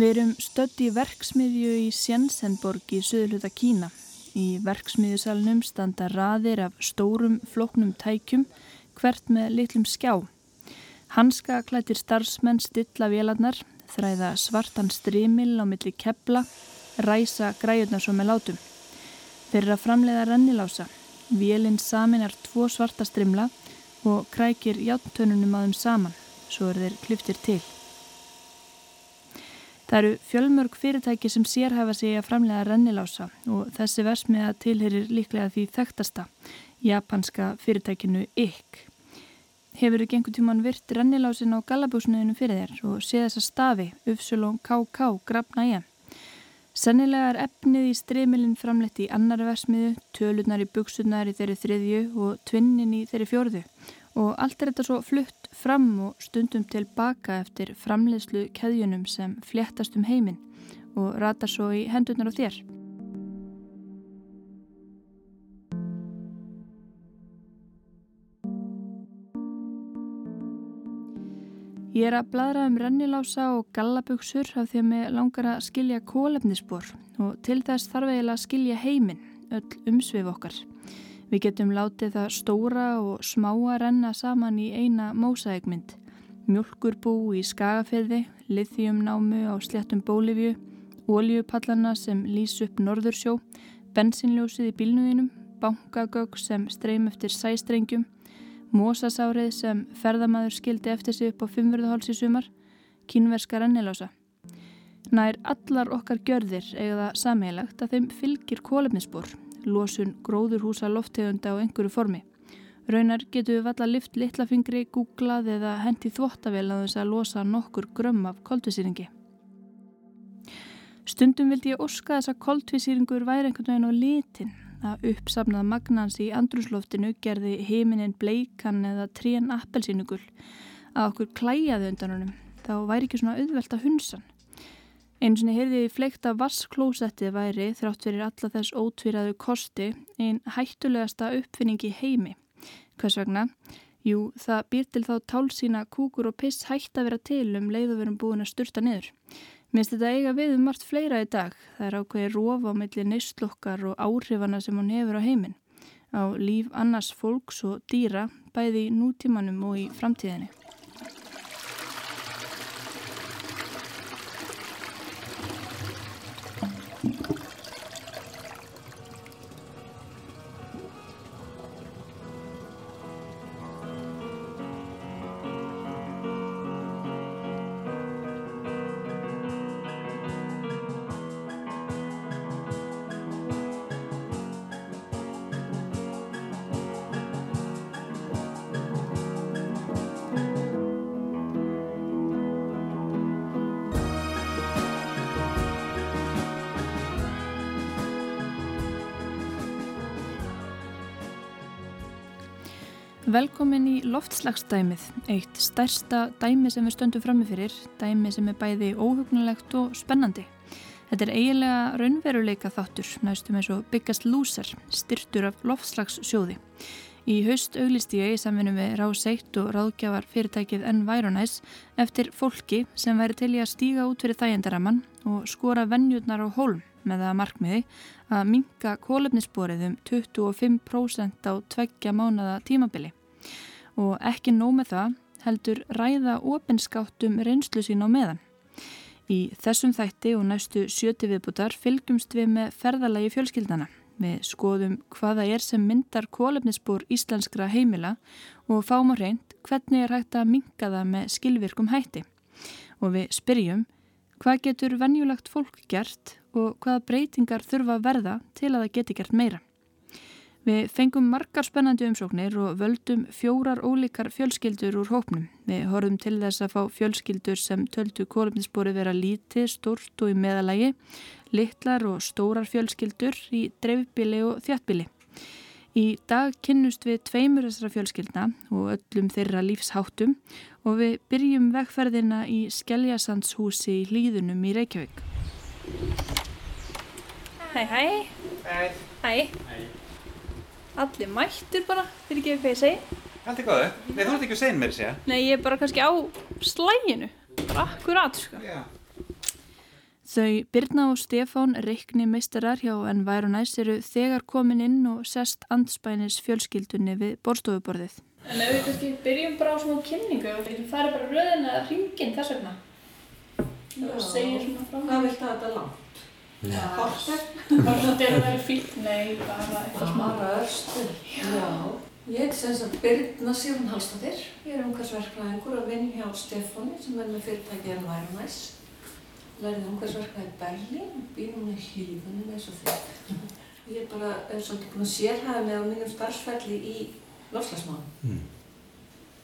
Við erum stödd í verksmiðju í Sjensenborg í söðluta Kína. Í verksmiðjusalunum standa raðir af stórum floknum tækjum hvert með litlum skjá. Hanska klættir starfsmenn stilla vélarnar, þræða svartan strimil á milli kepla, ræsa græjurnar svo með látum. Eru að framleiða rennilása. Vélinn saminar tvo svarta strimla og krækir játtönunum að þeim saman, svo eru þeir kliftir til. Það eru fjölmörg fyrirtæki sem sérhæfa sig að framlega rennilása og þessi versmiða tilherir líklega því þekktasta, japanska fyrirtækinu IK. Hefur þau gengur tíman virt rennilásin á gallabúsnuðinu fyrir þér og sé þessa stafi, Ufsulón KK, grafna ég. Sennilega er efnið í streymilinn framleitt í annari versmiðu, tölunar í buksunar í þeirri þriðju og tvinnin í þeirri fjörðu og allt er þetta svo flutt fram og stundum tilbaka eftir framleiðslu keðjunum sem fléttast um heiminn og ratar svo í hendunar á þér. Ég er að bladra um rennilása og gallabugsur af því að mig langar að skilja kólefnisspor og til þess þarf eiginlega að skilja heiminn, öll umsvið okkar. Við getum látið það stóra og smáa renna saman í eina mósaegmynd. Mjölkurbú í skagafyrði, lithiumnámu á sléttum bólifju, óljupallana sem lýs upp norðursjó, bensinljósið í bílnuðinum, bankagögg sem streym eftir sæstrengjum, Mósasárið sem ferðamaður skildi eftir sig upp á fimmverðuháls í sumar, kínverska rennilása. Nær allar okkar gjörðir það samheilagt að þeim fylgir kólefnisspor, losun gróðurhúsa loftegunda á einhverju formi. Raunar getur við valla lift litlafingri, googlað eða hendi þvóttavel að þess að losa nokkur grömm af koldvísýringi. Stundum vildi ég oska þess að koldvísýringur væri einhvern veginn á litin að uppsafnað magnans í andrusloftinu gerði heiminin bleikan eða trén appelsínugul að okkur klæjaði undan honum þá væri ekki svona auðvelt að hunsan eins og heyrði ég fleikt að vassklósettið væri þrátt fyrir alla þess ótvíraðu kosti einn hættulegasta uppfinningi heimi hvers vegna? Jú, það býr til þá tálsína kúkur og piss hætt að vera til um leiðuverum búin að sturta niður Minnst þetta eiga við um margt fleira í dag. Það er ákveði rófa á milli neistlokkar og áhrifana sem hún hefur á heiminn. Á líf annars fólks og dýra bæði í nútímanum og í framtíðinni. Velkomin í loftslagsdæmið, eitt stærsta dæmi sem við stöndum framifyrir, dæmi sem er bæði óhugnulegt og spennandi. Þetta er eiginlega raunveruleika þáttur, næstum eins og Biggest Loser, styrtur af loftslagssjóði. Í haust auglist ég í samfunum við Ráseitt og ráðgjafar fyrirtækið Environise eftir fólki sem væri til í að stíga út fyrir þægendaraman og skora vennjurnar á hólm með það markmiði að minka kólefnisborið um 25% á tveggja mánada tímabili og ekki nóg með það heldur ræða ofinskáttum reynslu sín á meðan. Í þessum þætti og næstu sjöti viðbútar fylgjumst við með ferðalagi fjölskyldana. Við skoðum hvaða er sem myndar kólefnisbúr íslenskra heimila og fáum á reynd hvernig er hægt að minka það með skilvirkum hætti. Og við spyrjum hvað getur venjulagt fólk gert og hvaða breytingar þurfa að verða til að það geti gert meira. Við fengum margar spennandi umsóknir og völdum fjórar ólíkar fjölskyldur úr hópnum. Við horfum til þess að fá fjölskyldur sem töldu kólumnisbori vera lítið, stort og í meðalagi, litlar og stórar fjölskyldur í dreifbili og þjáttbili. Í dag kynnust við tveimur þessara fjölskyldna og öllum þeirra lífsháttum og við byrjum vegferðina í Skelljasandshúsi í Hlýðunum í Reykjavík. Hæ hæ. Hæ. Hæ. Allir mættur bara, fyrir ekki hvað ég segi. Allt er góðu. Nei, þú ert ekki að segja mér ja? Nei, ég er bara kannski á slæginu. Bara akkurat, sko. Já. Þau Birna og Stefán reikni meistarar hjá Environæs eru þegar komin inn og sest andspænis fjölskyldunni við borstofuborðið. En ef við kannski byrjum bara á svona kynningu, við ekki fara bara röðin eða hringin þess vegna. Já, segir svona frá hvað vilt það þetta langt? Bara svona til að vera fínt, nei, bara eitthvað smá. Bara östur. Já. Ég heit sem sagt Birna Sýrun Hallstættir. Ég er umhversverkfræðingur að vinna hjá Stefáni sem er með fyrirtæki Environæs. Lærið umhversverkfræði Berlín, býr núna í hlýðunum eins og þið. Ég er bara, er svolítið búin að sérhæða mig á mínum starfsferli í lofslagsmálum. Mm.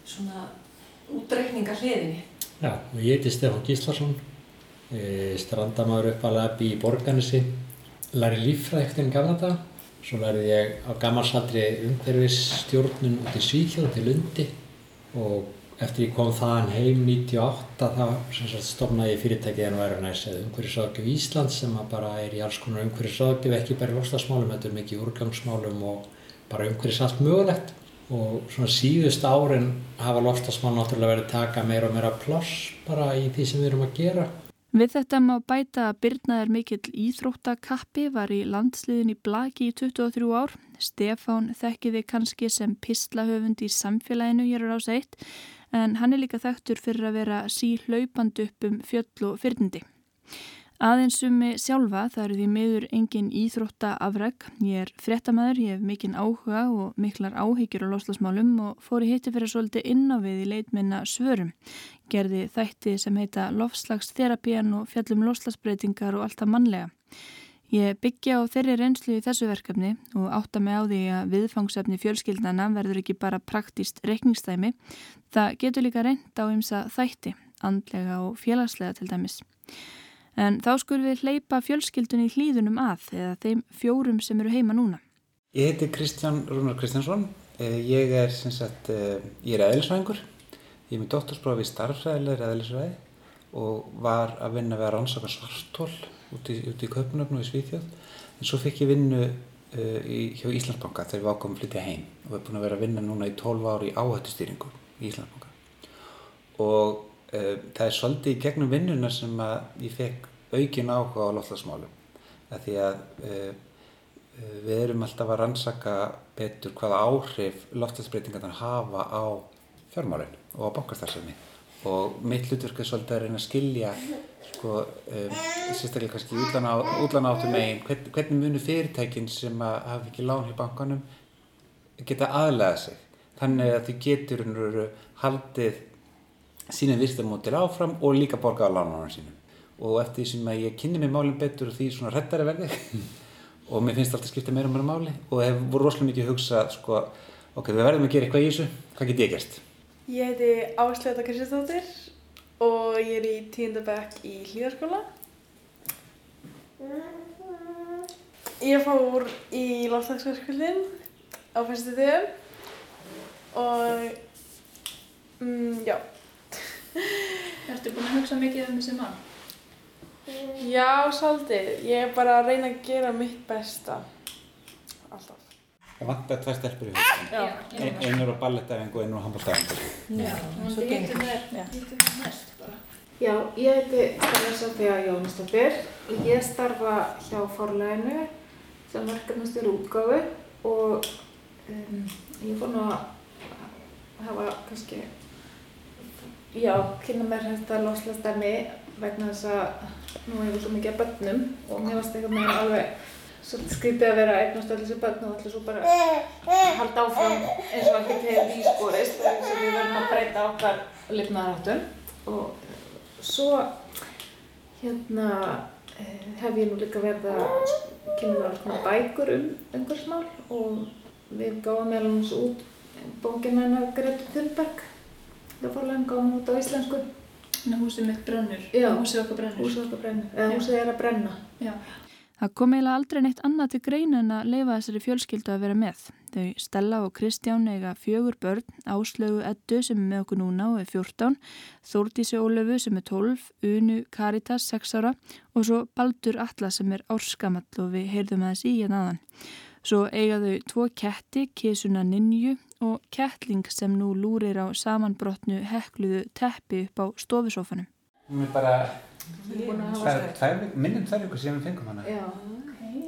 Svona útreikninga hliðinni. Já, og ég heiti Stefán Gíslason, e, strandamaður upp að labi í Borganissi, læri líffræði eftir enn gamla dag, svo lærið ég á gammalsaldri umhverfisstjórnun út í Svíþjóð til Lundi. Og eftir ég kom þaðan heim 98 þá stofnaði ég fyrirtækið en væri næst eða umhverfisráðgjöf Íslands sem bara er í alls konar umhverfisráðgjöf ekki bara í lofslagsmálum, þetta er mikið úrgangsmálum og bara umhverfis allt mögulegt. Og svona síðust árin hafa lofslagsmál náttúrulega verið taka meira og meira ploss bara í því sem við erum að gera. Við þetta má bæta að Birna er mikill íþróttakappi, var í landsliðin í Blaki í 23 ár. Stefán þekkiði kannski sem pislahöfund í samfélaginu hér á 1 en hann er líka þekktur fyrir að vera síhlaupand upp um fjöll og fyrndi. Aðeins um mig sjálfa, það eru því miður engin íþrótta afreg. Ég er frettamæður, ég hef mikinn áhuga og miklar áhyggjur á loslasmálum og fór í hitti fyrir svolítið inn á við í leitminna svörum. Gerði þætti sem heita lofslagstherapían og fjallum loslasbreytingar og allt það mannlega. Ég byggja á þeirri reynslu í þessu verkefni og átta mig á því að viðfangsefni fjölskyldana verður ekki bara praktist reikningstæmi. Það getur líka reynd á ymsa þætti, andlega og félagslega til dæmis. En þá skulum við hleypa fjölskyldunni í hlýðunum að eða þeim fjórum sem eru heima núna. Ég heiti Kristján Rúnar Kristjánsson. Eh, Ég er, sagt, eh, ég er eðlisvæðingur. Ég er með doktorsprófi í starfræðilegri eðlisvæði og var að vinna við að rannsaka svartól út í, í Kaupanöfn og í Svíþjóð. En svo fikk ég vinnu uh, í, hjá Íslandsbanka þegar við ákomum að flytja heim og við erum búin að vera að vinna núna í 12 ári áhættustýringu í Íslandsbanka. Og það er svolítið í gegnum vinnuna sem að ég fekk aukin áhuga á loftlagsmálum. Því að uh, uh, við erum alltaf að rannsaka betur hvaða áhrif loftlagsbreytingarnar hafa á fjármálinn og á bankastarfsefni. Og mitt hlutverk er svolítið að reyna að skilja, sko, um, sérstaklega kannski útlána áttu megin, hvern, hvernig munu fyrirtækin sem að hafa ekki lán í bankanum geta aðlega sig. Þannig að þau getur haldið sínum virstamótil áfram og líka borgað á lánunum sínum. Og eftir því sem að ég kynni mig málinn betur og því svona hrettari verði og mér finnst alltaf skipta meira og meira máli og hef voru rosalega mikið að hugsa, sko, ok, við verðum að gera eitthvað í þessu, hvað get ég gert? Ég heiti Áslöta Kristjánsdóttir og ég er í tíundabæk í hlýðarskóla. Ég fór í lofslagsverkvöldin á fyrstu þjóðum og mm, já. Ertu búin að hugsa mikið um þessi mann? Já, svolítið. Ég er bara að reyna að gera mitt besta. Alltaf. Það vantar tvær stelpur í. Ein, einur á ballettæfingu og einur á handbóltæfingu. Já, Svo getur þér næst bara. Já, ég heiti Stella Sofía Jónsdóttir og ég starfa hjá Forlæginu sem verkefnastjóri útgáfu og um, ég fór nú að hafa kannski, já, kynna mér þetta loslastemmi vegna þess að nú hefur svo mikið af börnum og mér varst eitthvað með alveg svolítið skrítið að vera eignast allir þessi börn og allir svo bara halda áfram eins og ekki til því skorist þess að við verðum að breyta okkar lifnaðarháttum. Og svo hérna eh, hef ég nú líka verið að kynna mér alls konar bækur um umhverfsmál og við gáðum meðal hans út bókina hennar Gretu Thunberg það fórlega gáðum út á íslensku Þannig að húsið mitt brennur. Já. Húsið okkar brennur. húsið okkar brennur, eða húsið er að brenna Já. Það kom eiginlega aldrei neitt annað til greina en að leifa þessari fjölskyldu að vera með. Þau Stella og Kristján eiga fjögur börn, Áslögu Eddu sem er með okkur núna og er 14, Þórdísi Ólöfu sem er 12, Unu Karitas 6 ára og svo Baldur Alla sem er árskamall og við heyrðum aðeins í hérna aðan. Svo eiga þau tvo ketti, kísuna Ninju og kettling sem nú lúrir á samanbrotnu hekluðu teppi upp á stofusófanum. Hún er bara Við er minni en tvær vikur síðan við fengum hana. Já,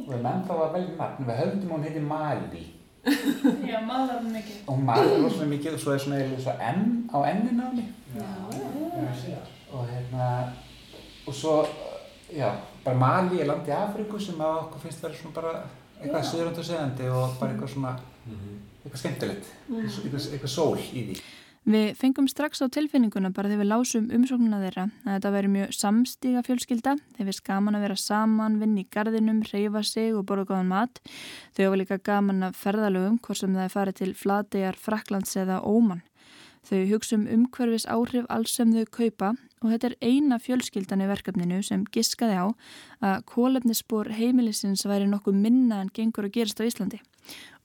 Og við menn þá að velja nafn. Við höfðum hún heiti Mali. Já, maður hann mikið. Og Mali er rosalega mikið og svo er svona eða svo M á enninu á henni. Og hérna, og svo, já, bara Mali er landi í Afríku sem að okkur finnst vera svona bara eitthvað söðröndu segandi og bara eitthvað svona, eitthvað skemmtilegt. Eitthvað, eitthvað sól í því. Við fengum strax á tilfinninguna bara þegar við lásum umsóknuna þeirra að þetta veri mjög samstíga fjölskylda, þeir finnst gaman að vera saman, vinna í gardinum, reyfa sig og borða góðan mat. Þau hafa líka gaman að ferðalögum hvort sem það er farið til Fladegar, Fraklands eða Óman. Þau hugsa um umhverfis áhrif alls sem þau kaupa og þetta er eina fjölskyldan í verkefninu sem giskaði á að kólefnisspor heimilisins væri nokkuð minna en gengur að gerast á Íslandi.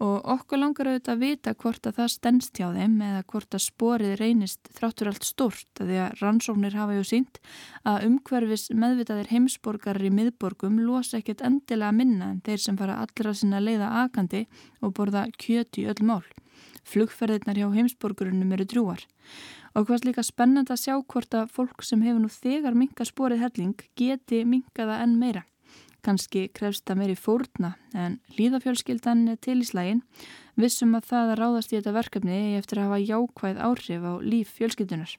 Og okkur langar auðvitað að vita hvort að það stendst hjá þeim eða hvort að sporið reynist þráttur allt stórt að því að rannsóknir hafa ju sínt að umhverfis meðvitaðir heimsborgarar í miðborgum losa ekkert endilega minna en þeir sem fara allra sinna leiða akandi og borða kjöti öll mál. Flugferðirnar hjá heimsborgurinnum eru drúar. Og hvað líka spennand að sjá hvort að fólk sem hefur nú þegar minka sporið helling geti minkaða enn meira. Kanski krefst það meiri fórna en líðafjölskyldan er til í slægin vissum að það að ráðast í þetta verkefni eftir að hafa jákvæð áhrif á líf fjölskyldunar.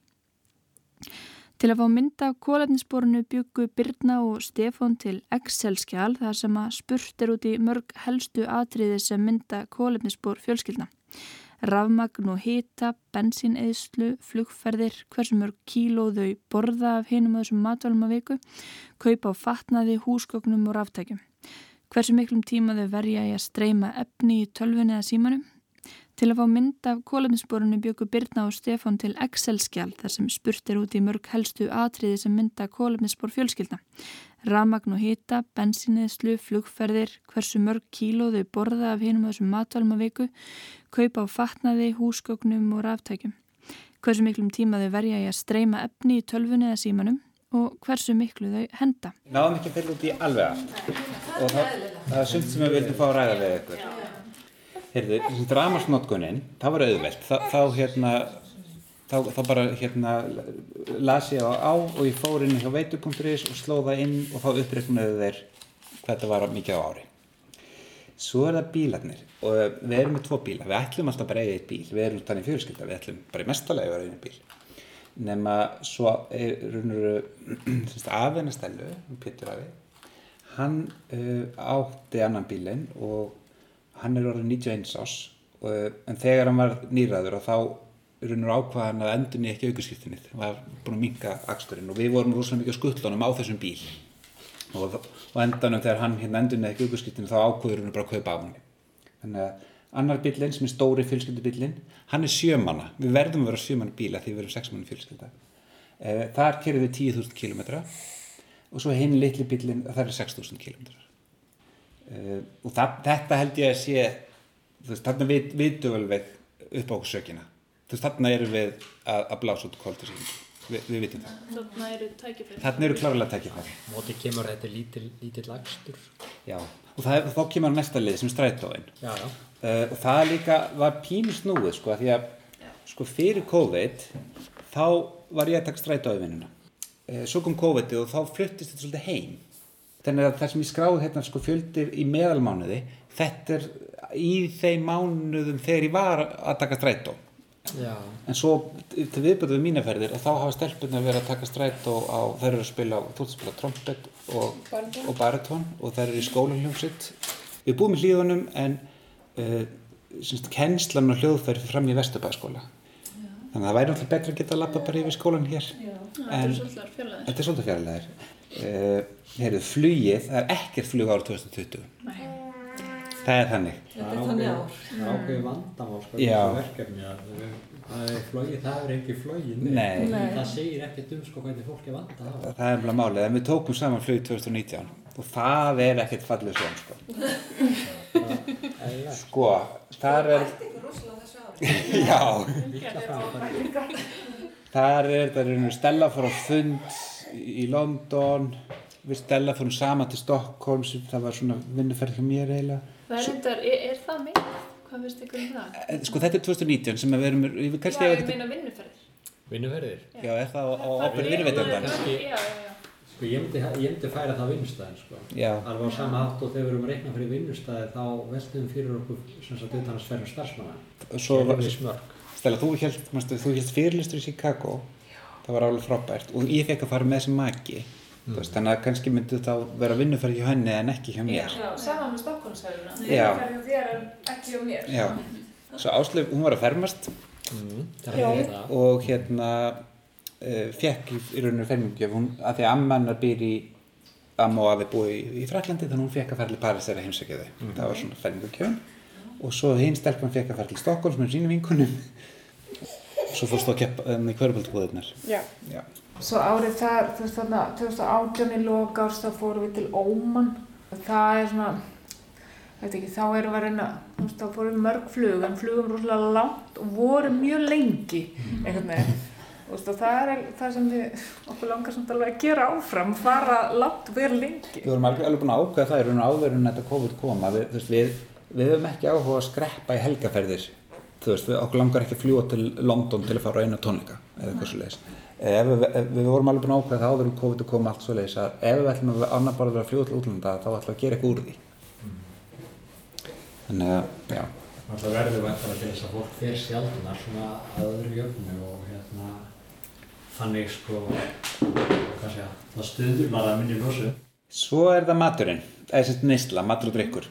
Til að fá mynda af kólefnisborinu byggu Birna og Stefán til Excel-skjál þar sem að spurt er út í mörg helstu atriði sem mynda kólefnisbor fjölskyldna. Rafmagn og hita, bensíneðslu, flugferðir, hversu mörg kíló þau borða af hinum að þessum matvælum að viku, kaupa á fatnaði, húsgögnum og ráftækjum. Hversu miklum tíma þau verja í að streyma efni í tölfunni eða símanum. Til að fá mynd af kólefnisborinu byggu Birna og Stefán til Excel-skjál þar sem spurt er út í mörg helstu atriði sem mynda kólefnisbor fjölskyldna. Ramagn og hita, bensineðslu, flugferðir, hversu mörg kíló þau borða af hinum að þessum viku, kaupa á fatnaði, húsgögnum og ráftækjum. Hversu miklum tíma þau verja í að streyma efni í tölfunni eða símanum og hversu miklu þau henda. Náðum ekki að fyrir út í alveg allt. Og það, það er sumt sem við vildum fá að ræða við ykkur. Heyrðu, þessi dramarsnótkunin, það var auðvelt. Þá hérna, þá, þá bara hérna las ég á, á og ég fór inn hjá veitu.is og slóða inn og þá uppreiknaðu þeir hvað þetta var mikið á ári. Svo er það bílarnir og við erum með tvo bíla. Við ætlum alltaf bara eiga eitt bíl. Við erum þannig fjölskylda, við ætlum bara í mestalegi að vera einu bíl. Nefna svo er raunur afennastælu, Pétur Afi, hann uh, átti annan bílinn og hann er orðið 91 ás og, en þegar hann var nýraður og þá raunur ákvað hann að endurni ekki aukurskiptinni það var búin að minka aksturinn. Og við vorum rosalega mikið á skuttlunum á þessum bíl. Og, og endanum þegar hann hérna endurni ekki aukurskiptinni þá ákvaður hann bara að kaupa af hann þannig að annar bílinn sem er stóri fjölskyldubílinn hann er sjömanna, við verðum að vera sjömanna bíla því við erum sexmanna fjölskylda. Eh, þar kerðum við 10.000 km og svo hinn litli bílinn það er 6.000 km Uh, og það, þetta held ég að sé veist, þarna við, vitum alveg upp á sökina veist, þarna erum við að, að blása út kváldursýningu, Vi, við vitum það. Þarna eru tækifæri. þarna eru klárlega tækifæri. Móti kemur þetta lítill, lítill lagstur. já, og það, þá kemur næsta lið sem strætóin. Já, já. uh, og það líka var pínu snúið sko, því að sko fyrir COVID þá var ég að taka strætóivinnuna uh, svo kom COVID og þá fluttist þetta svolítið heim. Þannig að það sem ég skráði hérna sko fjöldi í meðalmánuði þetta er í þeim mánuðum þegar ég var að taka strætó Já. en svo til viðbyrðu við mínaferðir og þá hafa stelpunar verið að taka strætó á, þær eru að spila, þú ert að spila trompet og, og baritón og þær eru í skólanhljómsitt við búum í hlíðunum en uh, semst, kennslan og hljóðferð fram í Vesturbæðaskóla þannig að það væri náttúrulega betra að geta að lappa bara yfir skólan hér Það En-. Þetta er svolítið fjarlæðir. Uh, heyrðu, flugið, það er ekkert flug ára 2020. Nei. Það er þannig. Þetta er þannig ár. Það er ákveðið vandamál sko, verkefni að það er flogið, það er ekki. Nei. Það segir ekkert um sko hvernig fólk er vandað á. Það er bara málið, en við tókum saman flug 2019 og það er ekkert fallið sjón, sko. Sko, þar er, er já, þar er, það er Stella fór á fund í London, við Stella fórum saman til Stockholm, sem það var svona vinnuferð hjá mér eiginlega. Það er reyndar, er, er það mikið? Hvað finnst ykkur um það? Eh, Sko, þetta er 2019 sem við erum, við kannski Já, ég meina vinnuferðir. Vinnuferðir. já, er það á, á ábyrð Það- vinnuveitanda? Já, já, já. Sko ég myndi, færa það vinnustæðin sko. Já, Alveg á sama hátt og þegar við erum að reikna fyrir vinnustæði þá veltum fyrir okkur sem sagt utan að sferðum starfsmanna. svo var, við smörg. Stella, þú held, manstu, þú held fyrirlistur í Chicago, það var alveg frábært og ég fekk að fara með sem maki, mm. veist, þannig að kannski myndi þá vera vinnuferð hjá henni en ekki hjá mér. Já, saman með. Það er hjá þér en ekki hjá mér. Já, svo Áslaug, hún var að fermast Mm, það Já. það. og hérna uh, fekk í, í rauninu fermingjöf, hún, að því að amma hennar býr í, amma og afi búi í, í Fraklandi þannig að hún fekk að fara til Paris þegar heimsækja þau. Það var svona fermingjöfn og svo hinn stelpan fekk að fara til Stokkons með sínum vinkunum svo fórst þú að keppa um, í kvörbaldbúðirnar. Já. Já. Svo árið þar, þú veist þarna, 2018 í loka árs, þá fórum við til Óman. Það er svona, ég veit ekki, þá erum við að reyna, þú veist, þá fórum við mörg flug, en flugum rosalega langt og vorum mjög lengi, einhvern veginn. Og það er það sem við, okkur langar samt alveg að gera áfram, fara langt og vera lengi. Við vorum alveg, búin að ákveða það í raun og áður en þetta COVID koma. Við, þú veist, við, við höfum ekki áhuga að skreppa í helgaferðir. Þú veist, við, okkur langar ekki að fljúa til London til að fara á eina tónleika eða eitthvað svo leiðis. Ef við, við vorum alveg búin að ákveða það áður en COVID kom allt svo leiðis að ef við ætlum að annar bara vera að fljúa til útlanda þá ætlum við að gera eitthvað úr því. Þannig að, já. Það verður væntanlega til þess að fólk fer sjálfnar svona að öðru jöfnu og hérna þannig sko, hvað segja, það stuður að minni losu. Svo er það maturinn, eða sem neysla, matur og drikkur.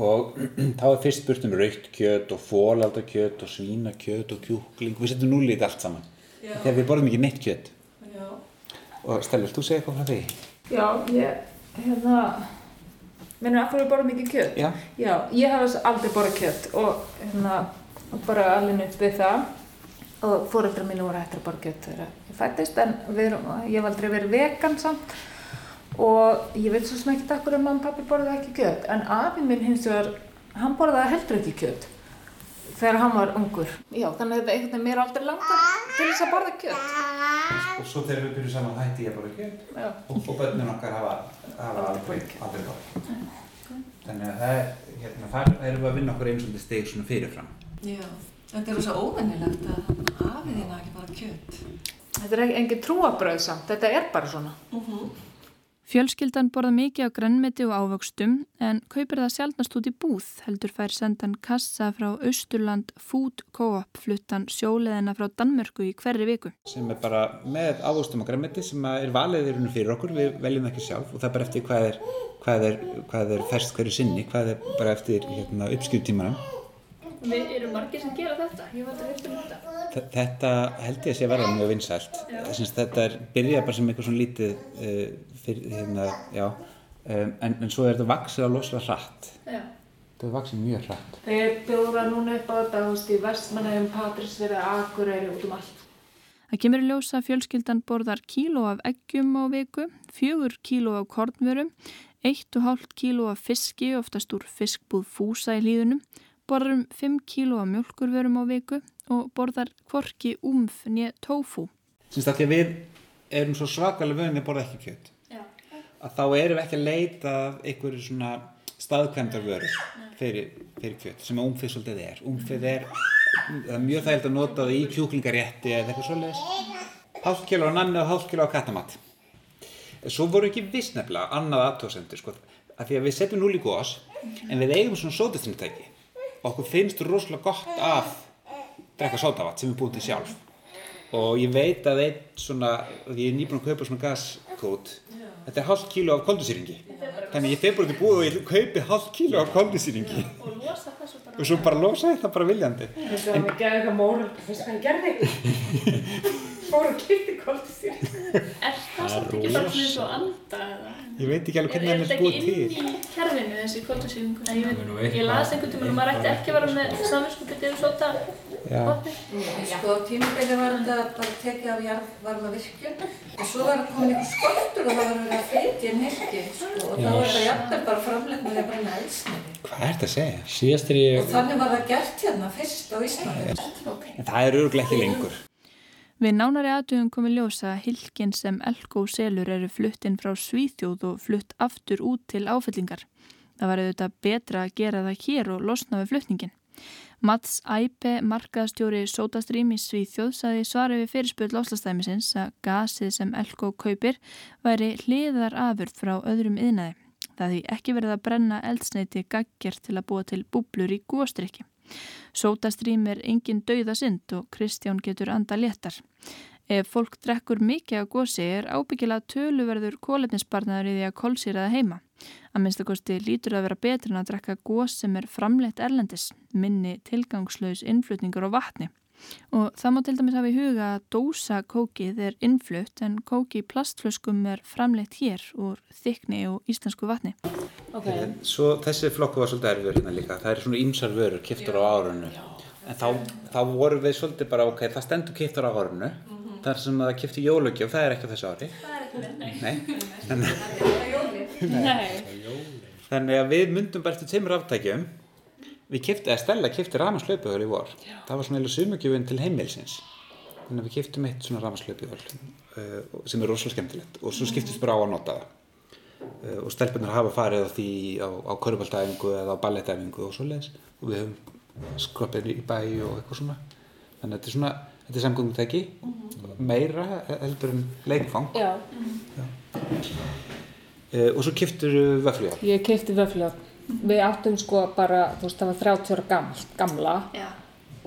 Og þá er fyrst spurt um raukt kjöt og fólaldakjöt og svínakjöt og kjúkling. Við setjum núli í þetta allt saman. Þegar við borðum ekki neitt kjöt. Já. Og vilt þú segja eitthvað frá því? Já, ég, hérna, minnur af hverju borðum ekki kjöt? Já. Já, ég hef aldrei borðað kjött og hérna, bara alveg upp við það og fóreldrar mínu voru hættir að borða kjött þegar ég fættist en við, ég hef aldrei verið vegan samt og ég veit svo sem ekki takkur að mamma og pappi borðaði ekki kjött en afi minn hins vegar, hann borðaði heldur ekki kjött þegar hann var ungur. Já, þannig að þetta einhvern veginn mér aldrei langar til þess að borða kjött. Og svo þegar við byrjum saman hætti ég að borða kjöt Já. og, og börnun okkar hafa, hafa Aldrei aldrei, borðað. Þannig að það er, hérna, þar erum við að vinna okkur einu svolítið steg svona fyrirfram. Já. Þetta er svo óvennilegt að afið þín ekki bara kjött. Þetta er ekki engin trúabröð samt, þetta er bara svona. Fjölskyldan borða mikið á grannmeti og ávöxtum en kaupir það sjálfnast út í búð heldur fær sendan kassa frá Austurland Food Co-op fluttan sjóleðina frá Danmörku í hverri viku. sem er bara með ávöxtum og græmiti sem er valið í rauninu fyrir okkur, við veljum ekki sjálf og það er bara eftir hvað er, hvað er, hvað er ferst hverju sinni, hvað er bara eftir hérna, uppskjútímanum. Við erum margir sem gera þetta. Ég var að reyna um þetta. Þe- Þetta held ég að sé verða mjög vinsælt. Þetta er byrjað bara sem eitthvað svona lítið uh, fyrir, hérna, já, um, en, en svo er þetta vaksið að losla hratt. Já. Þetta er vaksið mjög hratt. Þeir bjóra núna upp á þetta, þú veist, í Vestmannaðum, Patrísverði, Akureyri, út um allt. Það kemur í ljós að fjölskyldan borðar kíló af eggjum á viku, fjögur kíló af kornvörum, eitt og hálft kíló af fiski, oftast úr fiskbúð fúsa í hlýðunum, borðar um 5 kíló af mjölkurvörum á viku og borðar kvorki umf nýja tófu. Sýnst að því að við erum svo svakalega vöðin að borða ekki kjöt. Já. Að þá erum við ekki að leita að einhverju svona staðkvæmdar vöru fyrir, fyrir kjöt sem umfið svolítið er. Umfið er, það er mjög þægild að nota það í kjúklingarétti eða eitthvað svolítið. Hálf kíló á nanni og hálf kíló á kattamatt. Svo voru ekki viss nefnilega annað aðtóðsendur sko. Að því að við setjum núl í gós en við eigum svona sótastrýmtæki. Okkur finnst rosalega gott að drekka sótavatt sem við búum til sjálf og ég veit að einn svona, því ég er nýbúin að kaupa svona gaskót þetta er hálf kíló af koldusýringi þannig ég bara út í búið og ég kaupi hálf kíló af koldusýringi Og losa þessu bara. og svo bara losa það bara viljandi Þetta var að gera eitthvað móral, veist hvað ég gerði? Fór og kýtti sér. Er það samt ekki bara svona eins og anda eða? Ég veit ekki alveg Er, hvernig er hann þetta er búið ekki til inn í kerfinu þessi kvöldasýningu? Ég, Það er ég eitthvað- las einhvern tímann að maður ætti ekki að vera með samvinskupið yfir sota potni. Sko, tímabili var þetta bara tekið af jarðvarma virkjun og svo var komin einhver skortur og það var verið að flytja inn hirki, sko, og þá var þetta jafnvel bara framlegna þegar bara næðsniði. hvað er þetta að segja? Síðast er Og ég, þannig var það gert hérna fyrst á Íslandi. það er örgulega ekki lengur Við nánari aðtöfum komið ljósa að hilkin sem Elko selur eru flutt inn frá Svíþjóð og flutt aftur út til áfyllingar. Það var auðvitað betra að gera það hér og losna við flutningin. Mats Æpe, markaðstjóri Sótastrím í Svíþjóð, saði svarið við fyrirspöld lofslastæmisins að gasið sem Elko kaupir væri hliðar afurð frá öðrum yðnaði. Það því ekki verið að brenna eldsneiti gaggjert til að búa til búblur í góstrykki. Sótastrím er engin dauðasind og Kristján getur anda léttar. Ef fólk drekkur mikið á gósi er ábyggilega töluverður kólefnisbarnaður í því að kólsýraða heima. Að minnstakosti lítur að vera betur en að drekka gós sem er framleitt erlendis, minni tilgangslaus innflutningur og vatni. Og það má til dæmis hafa í huga að dósa kókið er innflutt en kóki í plastflöskum er framleitt hér úr þykni og íslensku vatni. Okay. Svo þessi flokku var svolítið erfur hérna líka. Það er svona ímsar vörur, kiptur á árunnu. En þá, þá vorum við svolítið bara, ok, það stendur kiptur á árunnu. Mm -hmm þar sem það kipti jólugjöf, það er ekki á þessu ári. Það er ekki með. Nei. Þannig, Nei. Þannig að við myndum bara eftir tveimur aftækjum. Við kipti, eða Stella kipti ramaslöpuhöl í vor. Já. Það var svona eða sumugjöfinn til heimilsins. Þannig að við kiptum eitt svona ramaslöpuhöl uh, sem er rosalega skemmtilegt og svo skiptist bara á að nota það. Uh, og stelpunar hafa farið á því á, á körpaldæfingu eða á ballettæfingu og svo leiðis og við höfum skroppið í bæ og eitthvað svona. Þannig að þetta er svona þetta er samgöngutæki -hmm. meira heldur en leikfang Já. Já. E, og svo kiftur vöflujárn Ég kifti vöflujárn við áttum sko bara, þú veist það var 30 ára gamla, gamla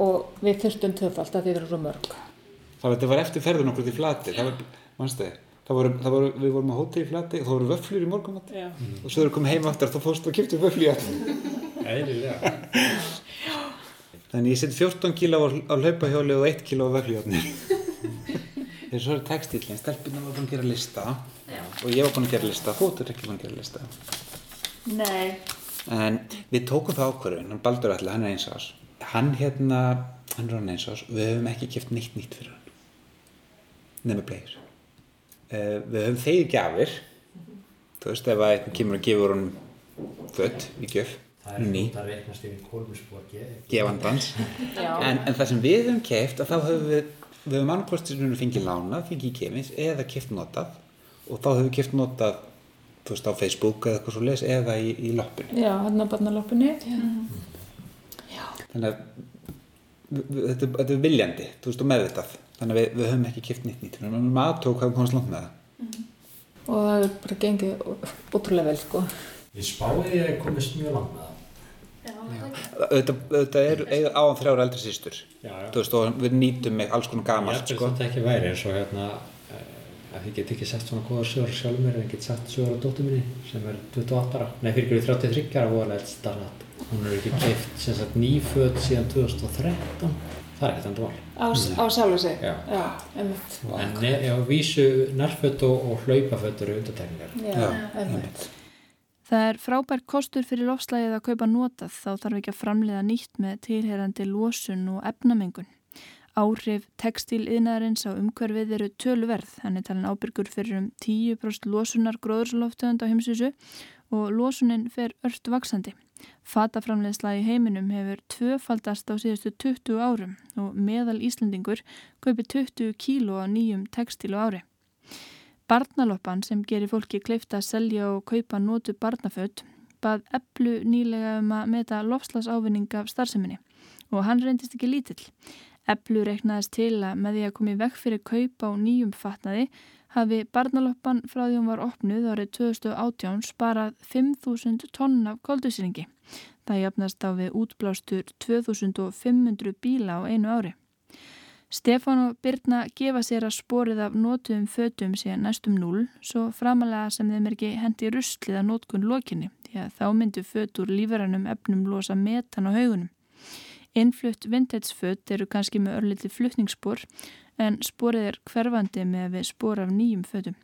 og við þurftum töfald að þið verðum svo mörg Það var, var eftir ferðun okkur til flati það var, mannstu þið voru, voru, við vorum á hótið í flati og það voru vöflur í morgumat og svo þegar við komum heim aftur þá fórstu og kiftu vöflujárn Æðilega Þannig ég seti 14 kíl á, á hlaupahjóli og 1 kíl á vöggljórnir. Þegar svo er textílinn, stelpina var búin að gera lista Já. og ég var búin að gera lista, þú ert ekki búin að gera lista. Nei. En við tókum það ákvörðun, hann Baldur Alli, hann er eins ás. Hann hérna, hann er hann eins ás við höfum ekki kæft neitt nýtt fyrir hann. Nefnir bleir. Uh, við höfum þegið gafir, þú veist ef að einn kemur og gefur hann fött í gjöf Það er svona að reiknast yfir kolmusbóki. Gefandans. en, en það sem við höfum kæft, að þá höfum við, við höfum annarkostistunum fengið lánað, fengið kemins, eða kæft notað og þá höfum við kæft notað, þú veist, á Facebook eða eitthvað svo les, eða í, í loppinu. Já, hann á barnaloppinu. Já. Þannig að þetta, þetta er viljandi, þú veist, og meðvitað. Þannig að við, við höfum ekki kæft nýtt nýtt. Að maður aðtók hafum komast langt með það. Mm. Og það er bara gengið ótrúlega vel, sko. Ég spáði að ég komist mjög langt með það. Þetta er áðan þrjára eldri veist, og við nýtum með alls konar gamalt Ég held að þetta ekki væri eins og hérna að ég get ekki sett svona góða sögur sjálf mér en ég get sett sögur á dóttu minni sem er 28 ára, nei fyrir ekki 33 ára voðalega eldstarnat hún er ekki keift sem sagt nýfödd síðan 2013 það er ekkert endur val Á, á sjálfu sig? Já, Já En á vísu nærfödd og, og hlaupafödd eru undartekningar Já, einmitt. Það er frábært kostur fyrir lofslægið að kaupa notað. Þá þarf ekki að framleiða nýtt með tilherandi losun og efnamengun. Áhrif textíliðnaðarins á umhverfið eru töluverð, hann er talin ábyrgur fyrir um 10% losunar gróðursloftöðund á heimsvísu og losunin fer ört vaksandi. Fataframleiðsla í heiminum hefur tvöfaldast á síðustu 20 árum og meðal Íslandingur kaupi 20 kíló á nýjum textílu ári. Barnaloppan sem gerir fólki kleifta að selja og kaupa nótu barnaföld bað eplu nýlega um að meta lofslasávinning af starfseminni og hann reyndist ekki lítill. Eplu reiknaðist til að með því að komi vekk fyrir kaupa á nýjum fatnaði hafi barnaloppan frá því hún var opnuð árið 2018 sparað 5.000 tonn af koldusýringi. Það jafnast á við útblástur 2500 bíla á einu ári. Stefán og Birna gefa sér að sporið af nótuðum fötum síðan næstum núl svo framalega sem þeim er ekki hendi rustlið að nótkun lokinni því að þá myndu fötur lífverðanum efnum losa metan á haugunum. Innflutt vintage-fött eru kannski með örliti fluttningsspor en sporið er hverfandi með við spor af nýjum fötum.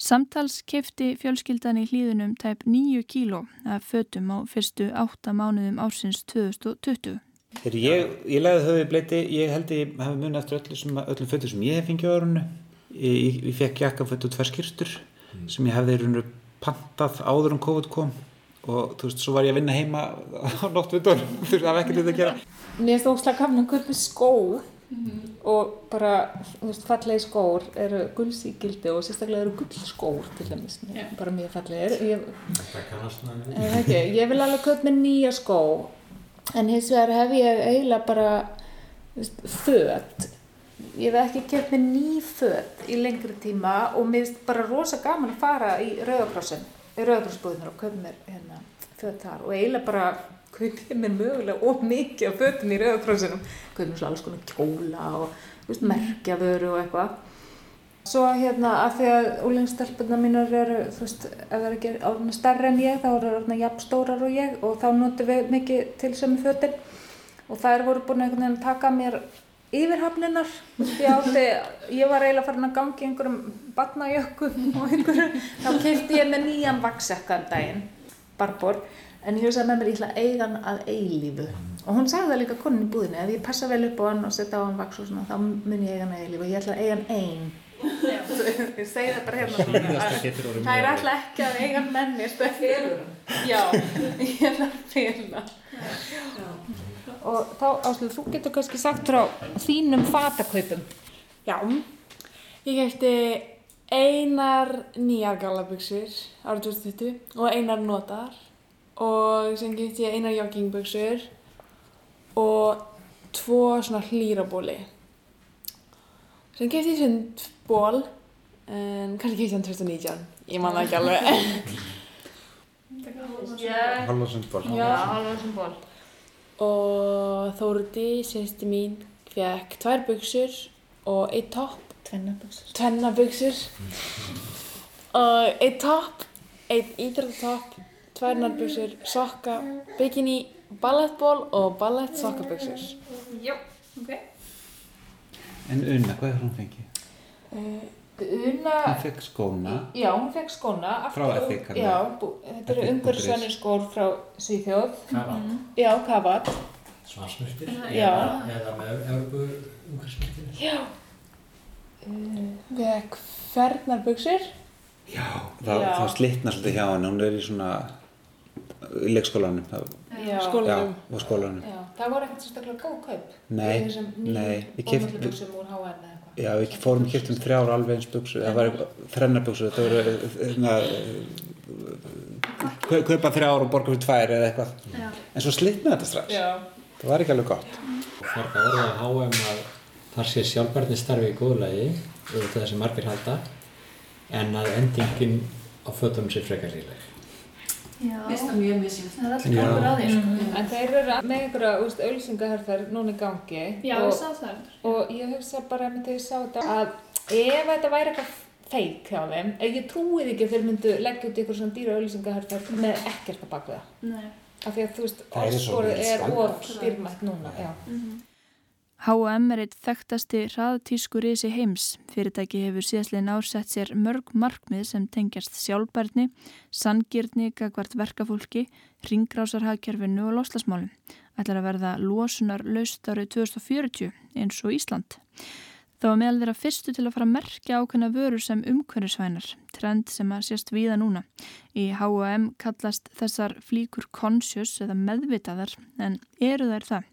Samtals kefti fjölskyldan í hlýðunum tæp 9 kíló af fötum á fyrstu 8 mánuðum ársins 2020. Þegar ég, ég legði þau í bleiti, ég held að ég hef munið eftir öllu sem, öllum fötur sem ég hef fengið á örunu. Ég, ég, ég fekk jakkafött og tvær skýrstur mm. sem ég hefði í rauninu pantað áður um COVID kom og þú veist, svo var ég að vinna heima á nóttvöldun, þú veist, það var ekkert þetta að gera. Mér finnst óslag gafna að köpa skó mm -hmm. og bara, þú veist, fallegi skór eru gullsíkildi og sérstaklega eru gullskór til dæmis, yeah. bara mjög fallegir. Ég, það kannast náttúrulega. Ég vil alveg köpa með nýja skó En hins vegar hef ég eiginlega bara föt. Ég hef ekki keft mér ný föt í lengri tíma og mér finnst bara rosa gaman að fara í Rauðakrossin, í Rauðakrossbúðunar og kaupa mér hérna, föt þar og eiginlega bara kaupa mér mögulega of mikið af fötum í Rauðakrossinum. Kaupa mér svo alls konar kjóla og merkjavöru og eitthvað. Svo hérna að því að úlengstelpurna mínar eru, þú veist, ef það er ekki orðina stærri en ég, þá eru það orðina jafn stórar og ég og þá notum við mikið til sömu fötin og þær voru búin einhvern veginn að taka mér yfirhafninar átti, ég var eiginlega farin að gangi einhverjum batnajökkum og einhverjum, þá kefti ég með nýjan vaksjakkan daginn, barbor, en ég hugsaði með mér, ég ætla að eiga hann að eilífu og hún sagði það líka konin í búðinni, ef ég passa vel upp á hann og setja á hann vaks og svona, þá mun ég eiga hann að eilífu og ég ætla að eiga hann ein. ég segi það bara hérna það er alltaf ekki að eiga hann menni, Felur hann. Já, ég ætla að fela. Og þá, Áslug, þú getur kannski sagt frá þínum fatakaupum. Já, ég kefti einar nýjar gallabuxur árið 2020 og einar notar og sem kefti ég einar joggingbuxur og tvo svona hlýrabóli. Sem kefti ég sundból en kannski kefti ég hann 2019, ég man það ekki alveg. Hálfarsundból. Já. alveg sem ból. Og Þórdi, sérsti mín, fekk tvær buxur og eitt topp Tvennabuxur. tvennabuxur og eitt topp, eitt íþróttatopp, tvær nærbuxur, sokka, bikini, ballettból og ballett sokkabuxur. Já, ok. En Una, hvað er hún fengið? Uh, Una, Hún fekk skóna. já, hún fekk skóna. Frá hann Já, þetta eru umhverfisvænir skór frá Svíþjóð. Kavat, Já, kavat. svarsmyrtir, Já. eða, með Európu umhverfsmyrtinu. Já. Uh, Fekk fernarbuxur, Já, það, Já. það slitnar svolítið hjá henni. Hún er í svona í leikskólanum það, já. já, skólanum. og skólanum. Já, það voru ekkert sérstaklega góð kaup. Nei, nei, við nýjum keypt- ómöllubuxum úr H&M eða eitthvað. Já, við fórum og kiptum þrjár alveg eins buksur, það var þrennabuksur, þetta voru hérna, kau- kaupa þrjár og borga fyrir tvær eða eitthvað. Já. En svo slitnaði þetta strax. Já. Það var ekki alveg gott. Það það orðið að HM að þar sé sjálfbærni starfi í góðlagi, auðvitað þessi margir halda, en að endingin á fötunum sé frekar líleg. Já. Mér það mjög misjönd. Það er alltaf gangur á því, sko. En þeir eru með einhverja úst, auðlýsingaherferð núna í gangi Já, og, ég sá það. og ég hugsa bara með þegar ég sá þetta að ef þetta væri eitthvað feik hjá þeim, ég trúið ekki að þeir myndu leggja út ykkur svona dýra auðlýsingaherferð með ekkert að baka það. Nei. Af því að þú veist, Það er svo orðsporið er of dýrmætt núna. Já. H&M er eitt þekktasti hraðtískur í sig heims. Fyrirtæki hefur síðastlegin ársett sér mörg markmið sem tengjast sjálfbærni, sangirni, gagvart verkafólki, ringrásarhagkerfinu og loslasmálum. Ætlar að verða losunar laust árið 2040 eins og Ísland. Það var meðal þeirra fyrstu til að fara að merkja ákveðna vörur sem umhverfisvænar, trend sem að sést víða núna. Í H&M kallast þessar flíkur conscious eða meðvitaðar en eru þær það?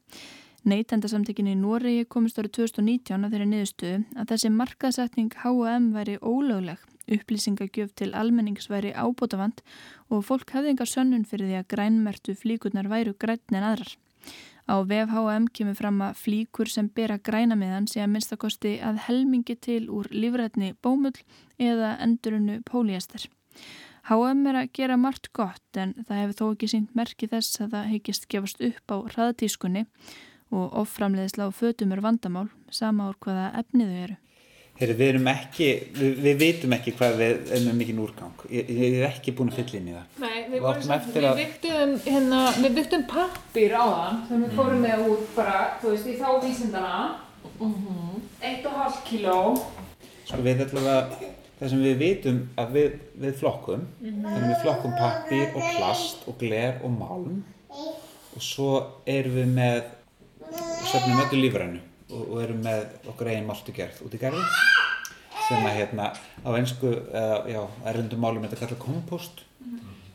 Neytendasamtökin í Noregi komist árið 2019 að þeirri niðurstöðu að þessi markaðsetning H&M væri ólögleg, upplýsingagjöf til almennings væri ábótavand og fólk hefði engar sönnun fyrir því að grænmertu flíkurnar væru grænn en aðrar. Á vef H&M kemur fram að flíkur sem bera græna meðan sé að minnstakosti að helmingi til úr lífrætni bómull eða endurunu póliester. H&M er að gera margt gott en það hefur þó ekki sínt merki þess að það heikist gefast upp á hraðatískunni og offramleiðisla á fötum er vandamál, sama úr hvaða efnið þau eru. Heyri, við erum ekki, við, við vitum ekki hvað við erum með mikinn úrgang. Ég, ég er ekki búin að fylla inn í það. Nei, við, Við viktum hérna, við viktum pappir á þann sem við fórum með út bara, þú veist, í þá vísindana, eitt og hálf kíló. Sko við ætlum að, það sem við vitum að við, við flokkum, þannig við flokkum pappír og plast og gler og málm og svo erum við með, söfnum öllu lífrænu og, og erum með okkur eigin maltugerð út í garði sem að hérna á einsku, eða já, erlendum málum þetta kallar kompost.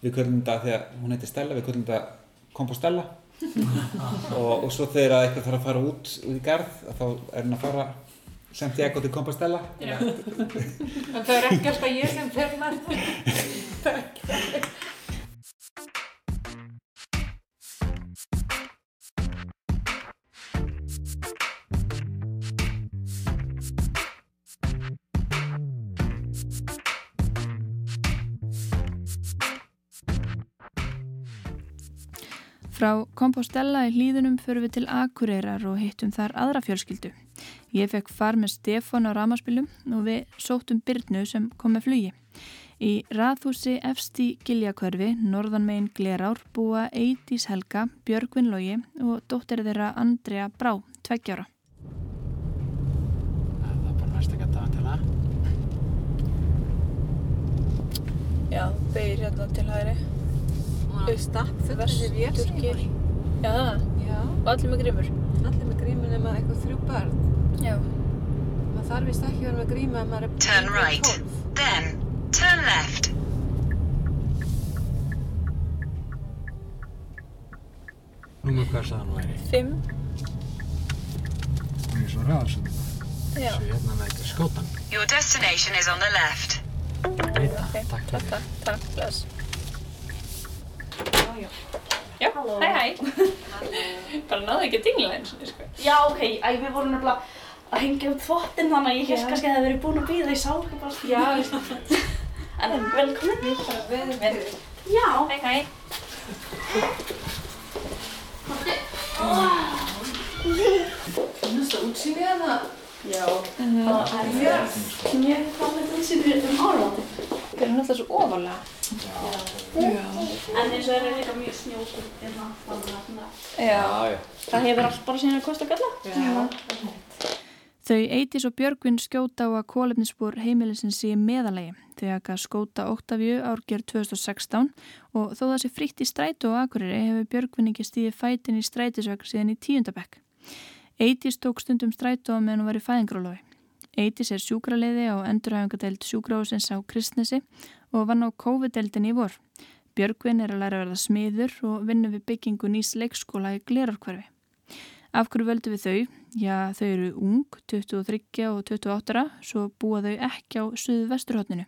Við köllum þetta því að hún heitir Stella, við köllum þetta kompostella og, og svo þegar að eitthvað þarf að fara út út í garð þá er hann að fara semt ég eitthvað til kompostella En það er ekki alltaf ég sem fer með. Frá Compostela í hlýðunum förum við til Akureyrar og hittum þar aðra fjölskyldu. Ég fekk far með Stefán á ramaspilum og við sóttum Byrnu sem kom með flugi. Í raðhúsi efsti Giljakörfi, norðanmegin Glerár, búa Eidís Helga, Björgvin Lógi og dóttir þeirra Andrea Brá, tveggjára. Það er bara næst ekki að daga til það. Já, beigir hérna til hægri. Og stapp full þessi Vesturgil. Já, það. Já, Og allir með grímur. allir með grími nema eitthvað þrjú börn. Já. Það þarf vist ekki að vera með grími að maður er Turn right. 12. Then, turn left. Númer hvað sagði hann væri? Fimm. Hún er svo ræðarsum. Já. Svo hérna með þetta skótan. Your destination is on the left. Takk Takk, fyrir. takk, takk, bless. Já, hæ hæ. Bara náðu ekki að dingla eins og sko. Já, ok, æ, við vorum nefnilega að hengja út þvottinn þannig að ég held kannski að það hefði verið búin að býða, ég sá ekki bara Já, En velkomin. Veður veður. Já, Hæ hæ. Næsta útsýni að það. já. Það er mjög, mjög fallegt útsýni um áramóti Það er náttúrulega svo ofalega. En eins og það er líka mjög snjókur hérna, þannig að svona Já. já. Það hefur allt bara sína kost að galla Já. Þau Eidís og Björgvin skjóta á að kólefnisspor heimilisins sé meðalegi. Aka skóta Óttavíu árger 2016 og þó það sé fritt í strætu og akureyri hefur Björgvin ekki stíðið fætin í strætisvögg síðan í tíundabekk. Eidís tók stundum strætu á meðan hún var í fæðingrólofi. Eidís er sjúkraleiði á endurhæfingadeild sjúkrahúsins á Kristnesi og vann á COVID-deildin í vor. Björgvin er að læra að verða smiður og vinna við byggingu nýs leikskóla í Glerárkverfi. Af hverju völdum við þau? Já, þau eru ung, 23 og 28 ára, svo búa þau ekki á suðu vesturhóttinu.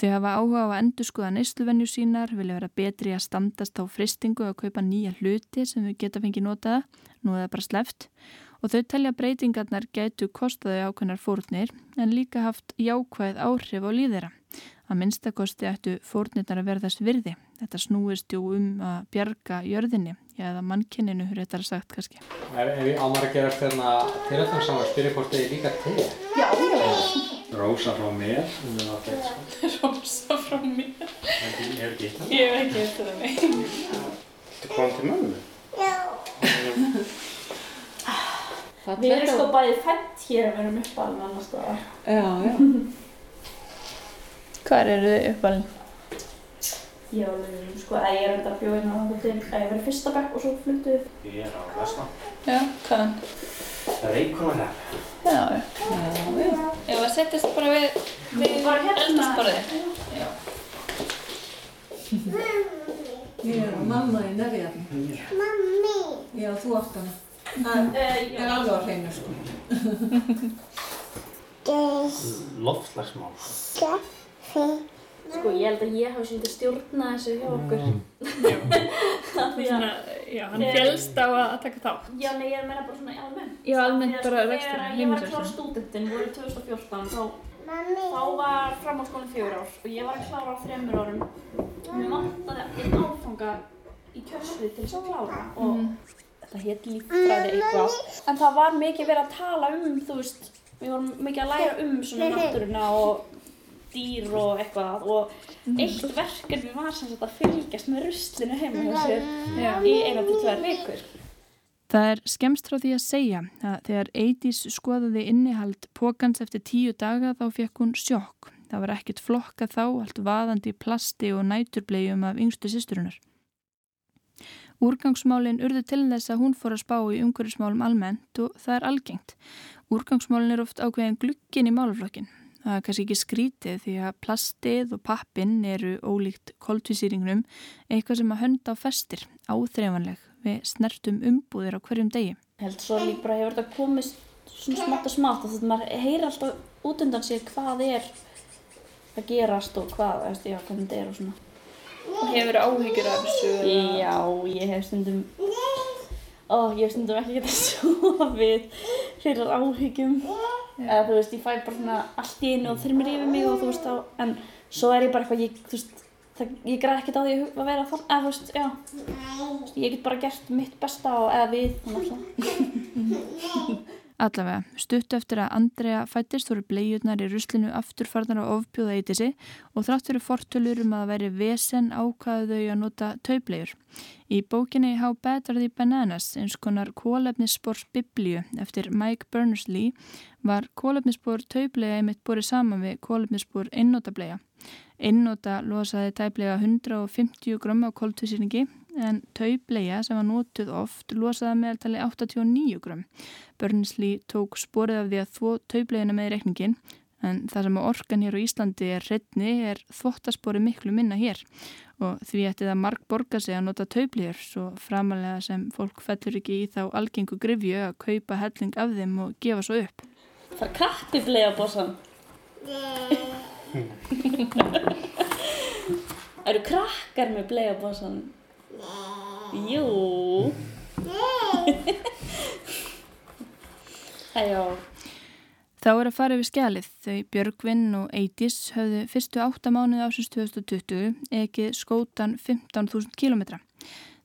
Þau hafa áhuga á að endurskoða neysluvenju sínar, vilja vera betri að standast á fristingu og kaupa nýja hluti sem þau geta fengið notaða, nú er það bara sleft, og þau telja breytingarnar gætu kostaði ákveðnar fórnir en líka haft jákvæð áhrif á líðera. Að minnstakosti ættu fórnirnar að verðast virði. Þetta snúist jú um að bjarga jörðinni, já, eða mannkinninu, réttar sagt kannski. Er, er við ámar að gera hérna tilhættansamar, spyrja hvort þið er líka til? Já, já Rósa frá mér, er sko. Rósa frá mér. Er ekki- er ekki það? Ég hef ekki eftir það mig. Þetta kom til mömmu? Við erum sko bæði fætt hér að við erum uppalinn annars staðar Já, já. Hvar eru þið uppalinn? Já, sko, ég er enda að bjóða inn á það til að ég verið fyrsta bekk og svo fluttu við Ég er á Vesna. Já, hvaðan? Reykjóla. Já, já. Ef að settist bara við, við Bara hérna. eldhúsborðið. Ég er mamma í nefjarni. Mammi. Já, þú átt hana. Það er alveg á hreinu sko. Loftslagsmál. Sko, ég held að ég hafi svolítið stjórnað þessu hjá okkur að Svona, já, hann félst á að taka þátt. Já, nei, ég er að meina bara svona almennt. Já, almennt að, bara sko, reksturinn, Þegar ég var að klára stúdentin voru 2014, þá, þá var framhaldsskólinn fjögur ár og ég var að klára á þremur árum. Mér vantaði einn áfanga í kjörsvið til þess að klára og þetta hétt líffræði eitthvað. En það var mikið verið að tala um, þú veist, við vorum mikið að læra um svona náttúruna og dýr og eitthvað og eitt verkefni var sem sagt að fylgjast með ruslinu heima hjá sér í eina til tvær vikur. Það er skemst frá því að segja að þegar Eidís skoðaði innihald pókans eftir tíu daga þá fekk hún sjokk. Það var ekkert flokka þá, allt vaðandi í plasti og næturbleiðum af yngstu sýsturinnar. Úrgangsmálin urðu til þess að hún fór að spá í umhverfismálum almennt og það er algengt. Úrgangsmálin er oft ákveðin glukkin í málaflokkin. Það er kannski ekki skrítið því að plastið og pappin eru ólíkt koltvísýringnum eitthvað sem að hönda á festir, áþreifanleg við snertum umbúðir á hverjum degi. Held svo líka bara hefur þetta komist svona smátt og smátt og þetta heyrir alltaf út undan sig hvað er að gerast og hvað, já, hvernig þetta er og svona. Hefur áhyggjur af þessu? eða- Já, ég hef stundum, ó, ég hef stundum ekki getað sofið fyrir áhyggjum. Eða þú veist, ég fæ bara svona allt í einu og þyrmir yfir mig og þú veist, á, en svo er ég bara eitthvað, ég, þú veist, það, ég græð ekkert á því að vera þann, eða þú veist, já, ég get bara gert mitt besta og eða við, þannig að Allavega, stutt eftir að Andrea fættist voru bleiurnar í ruslinu afturfarnar á ofbjóða eitisi og þrátt fyrir fortölur um að væri vesen ákvaðu þau að nota taublegur. Í bókinni How Are the Bananas, eins konar kólefnisspors biblíu eftir Mike Berners-Lee, var kólefnisspor taublega einmitt borið saman við kólefnisspor einnótablega. Einnóta losaði tæplega 150 grömm á kóltvísýringi en taubleia sem var nótuð oft losaði meðaltali 89 grömm. Berners-Lee tók sporið af því að þvó taubleina með reikningin en það sem orkan hér á Íslandi er hreitni er þvottaspori miklu minna hér og því ætti það marg borga sig að nota taubleir svo framalega sem fólk fellur ekki í þá algengu grifju að kaupa helling af þeim og gefa svo upp. Það er kappi bleið á bósan. Eru krakkar með bleið á bósan? Jú. Æjó. Þá er að fara yfir skjalið. Þau Björgvinn og Eidís höfðu fyrstu átta mánuði ásins 2020 ekki skótan 15.000 kilometra.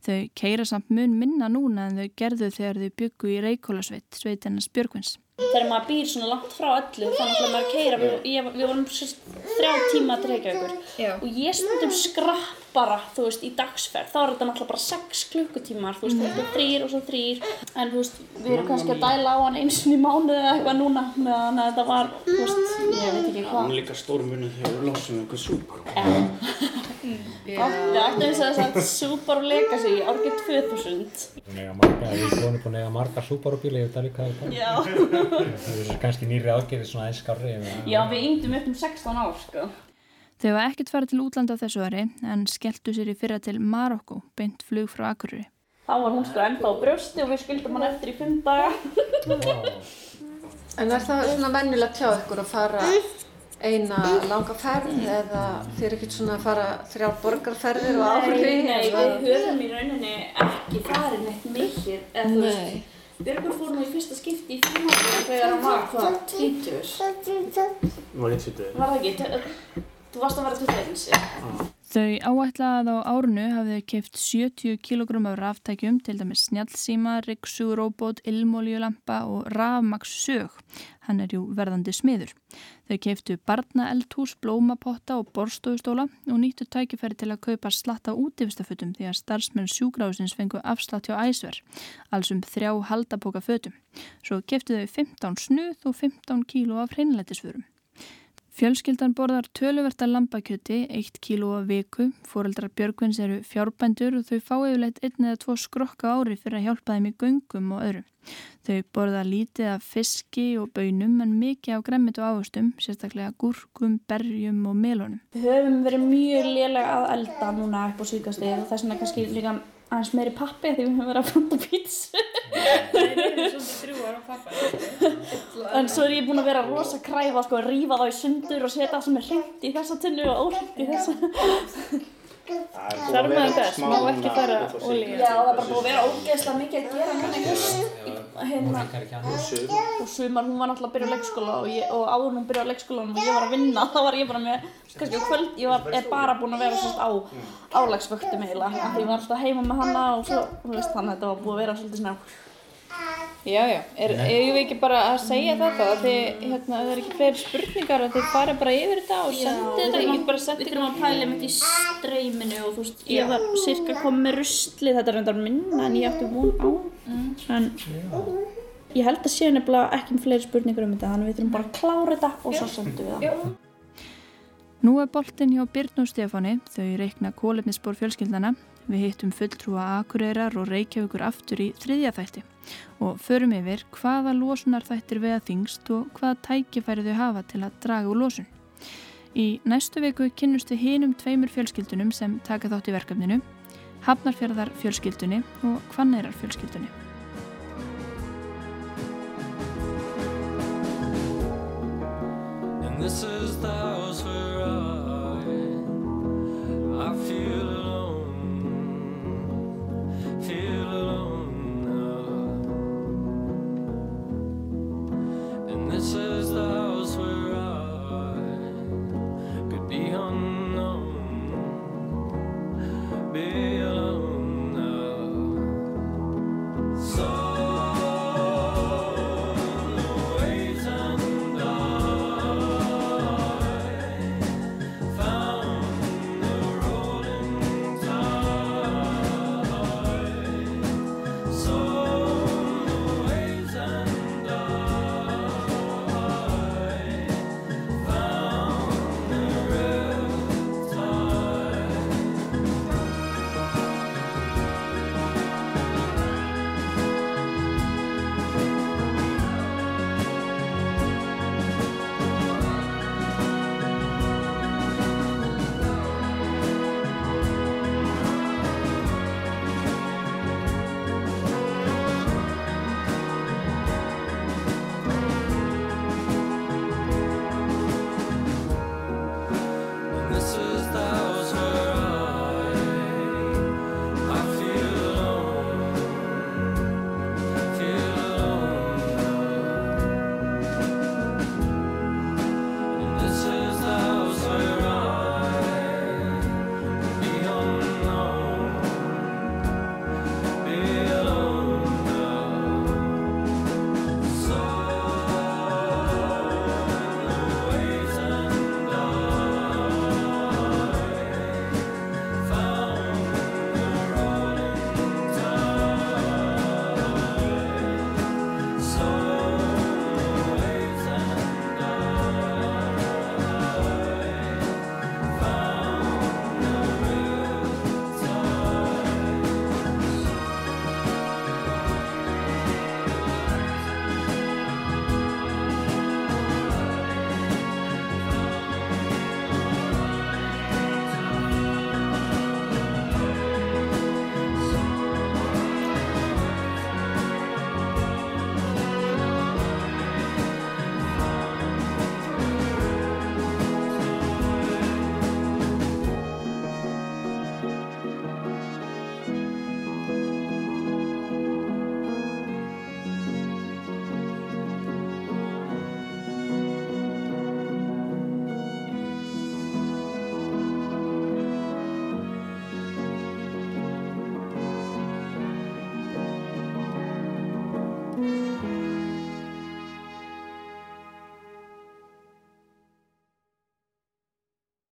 Þau keira samt mun minna núna en þau gerðu þegar þau byggu í Reykjólasveit, sveitennast Björgvins. Þegar maður býr svona langt frá öllu þannig að maður keira, við, ég, við vorum þrjá tíma að dreyka ykkur og ég stundum skrapp bara, þú veist, í dagsferð, þá er þetta náttúrulega bara 6 klukkutímar, þú veist, þetta er þrýr og svo þrýr, en þú veist, við erum kannski að dæla á hann eins og í mánuði eða eitthvað núna, meðan þetta var, þú veist, ég veit ekki hvað. Það er líka stór munið þegar við losum eitthvað súpar. Við ættum þess að það Subaru Legacy árið 2000. Við erum búin að eiga margar Subaru bíli, ég veit alveg hvað það er. Það er kannski nýri ágerði svona eins skári. Já, við yngdum upp um 16 ár, sko. Þau var ekkert farið til útlanda á þessu ári en skelltu sér í fyrra til Marokko, beint flug frá Akureyri. Þá var hún sko ennþá á brjósti og við skuldum hann eftir í 5 daga. En er það svona vennilegt hjá ykkur að fara eina langa ferð eða þið er ekkert svona að fara þrjár borgarferðir og áhrif? Nei, nei, við höfum í rauninni ekki farið neitt mikið, eða þú veist, Björgur fór nú í fyrsta skipti í frímáttur þegar hann var hvað, 20? Var ég tvítið? Var það ekki? Þú varst að vera 21, já. Þau áætla að á árunu hafið þau keift 70 kg af ráftækjum, til dæmis snjálfsíma, ryggsugróbót, ilmoljulampa og rafmaksssög. Hann er jú verðandi smiður. Þau keiftu barnaeldhús, blómapotta og borstofustóla og nýttu tækifæri til að kaupa slatta útivistafutum því að starfsmenn sjúgráðsins fengu afslátt hjá æsver, alls um þrjá haldapoka fötum. Svo keiftu þau 15 snuð og 15 kíló af hreinlætisfurum. Fjölskyldan borðar töluverta lambakjöti, 1 kíló af viku. Fóreldrar Björgvins eru fjárbændur og þau fá yfirleitt einn eða tvo skrokka ári fyrir að hjálpa þeim í göngum og öru. Þau borða lítið af fiski og bönum en mikið á gremmit og ávöstum, sérstaklega gúrkum, berjum og melónum. Við höfum verið mjög lélega að elda núna upp á síkastið og þess vegna kannski líka aðeins meiri pappi því við höfum verið að funda pítsu. Nei, við erum svolítið drúar á pappa. En svo er ég búin að vera rosa kræfa sko, að rífa þá í sundur og setja það sem er hreint í þessa tunnu og óhreint í þessa. Þar maður best, má ekki fara olíu. Já, það er bara búin að vera ógeðslega mikið að gera hann einhvers hérna. Og sumar, hún var náttúrulega að byrja á leikskóla og, ég, og áður hún byrja á leikskólanum og ég var að vinna, þá var ég bara með, kannski á kvöld, ég var, er bara búin að vera svona á álagsvöktum eiginlega, af því ég var alltaf heima með hanna og svo, þú veist, þannig að þetta var búið að vera svolítið svona Já, já, er, eigum við ekki bara að segja þetta að þið, hérna, það er ekki fleiri spurningar að þið fara bara yfir þetta og sendi þetta, ég get bara sendið Við þurfum að pæla mitt í streyminu og þú veist, ég var cirka komið með rusli, þetta er reyndar minna en ég átti von á. En ég held að séu nefnilega ekki með fleiri spurningar um þetta, þannig við þurfum bara að klára þetta og svo sendum við það. Nú er boltinn hjá Byrn og Stefáni, þau reikna kólefnisspor fjölskyldana. Við hittum fulltrúa akureyrar og reykjavíkur aftur í þriðja þætti og förum yfir hvaða losunar þættir veða þingst og hvaða tækifæri þau hafa til að draga úr losun. Í næstu viku kynnustu hinum tveimur fjölskyldunum sem taka þátt í verkefninu, Hafnarfjörðar fjölskyldunni og Kvanneirar fjölskyldunni. And this is the house where I, I feel alive.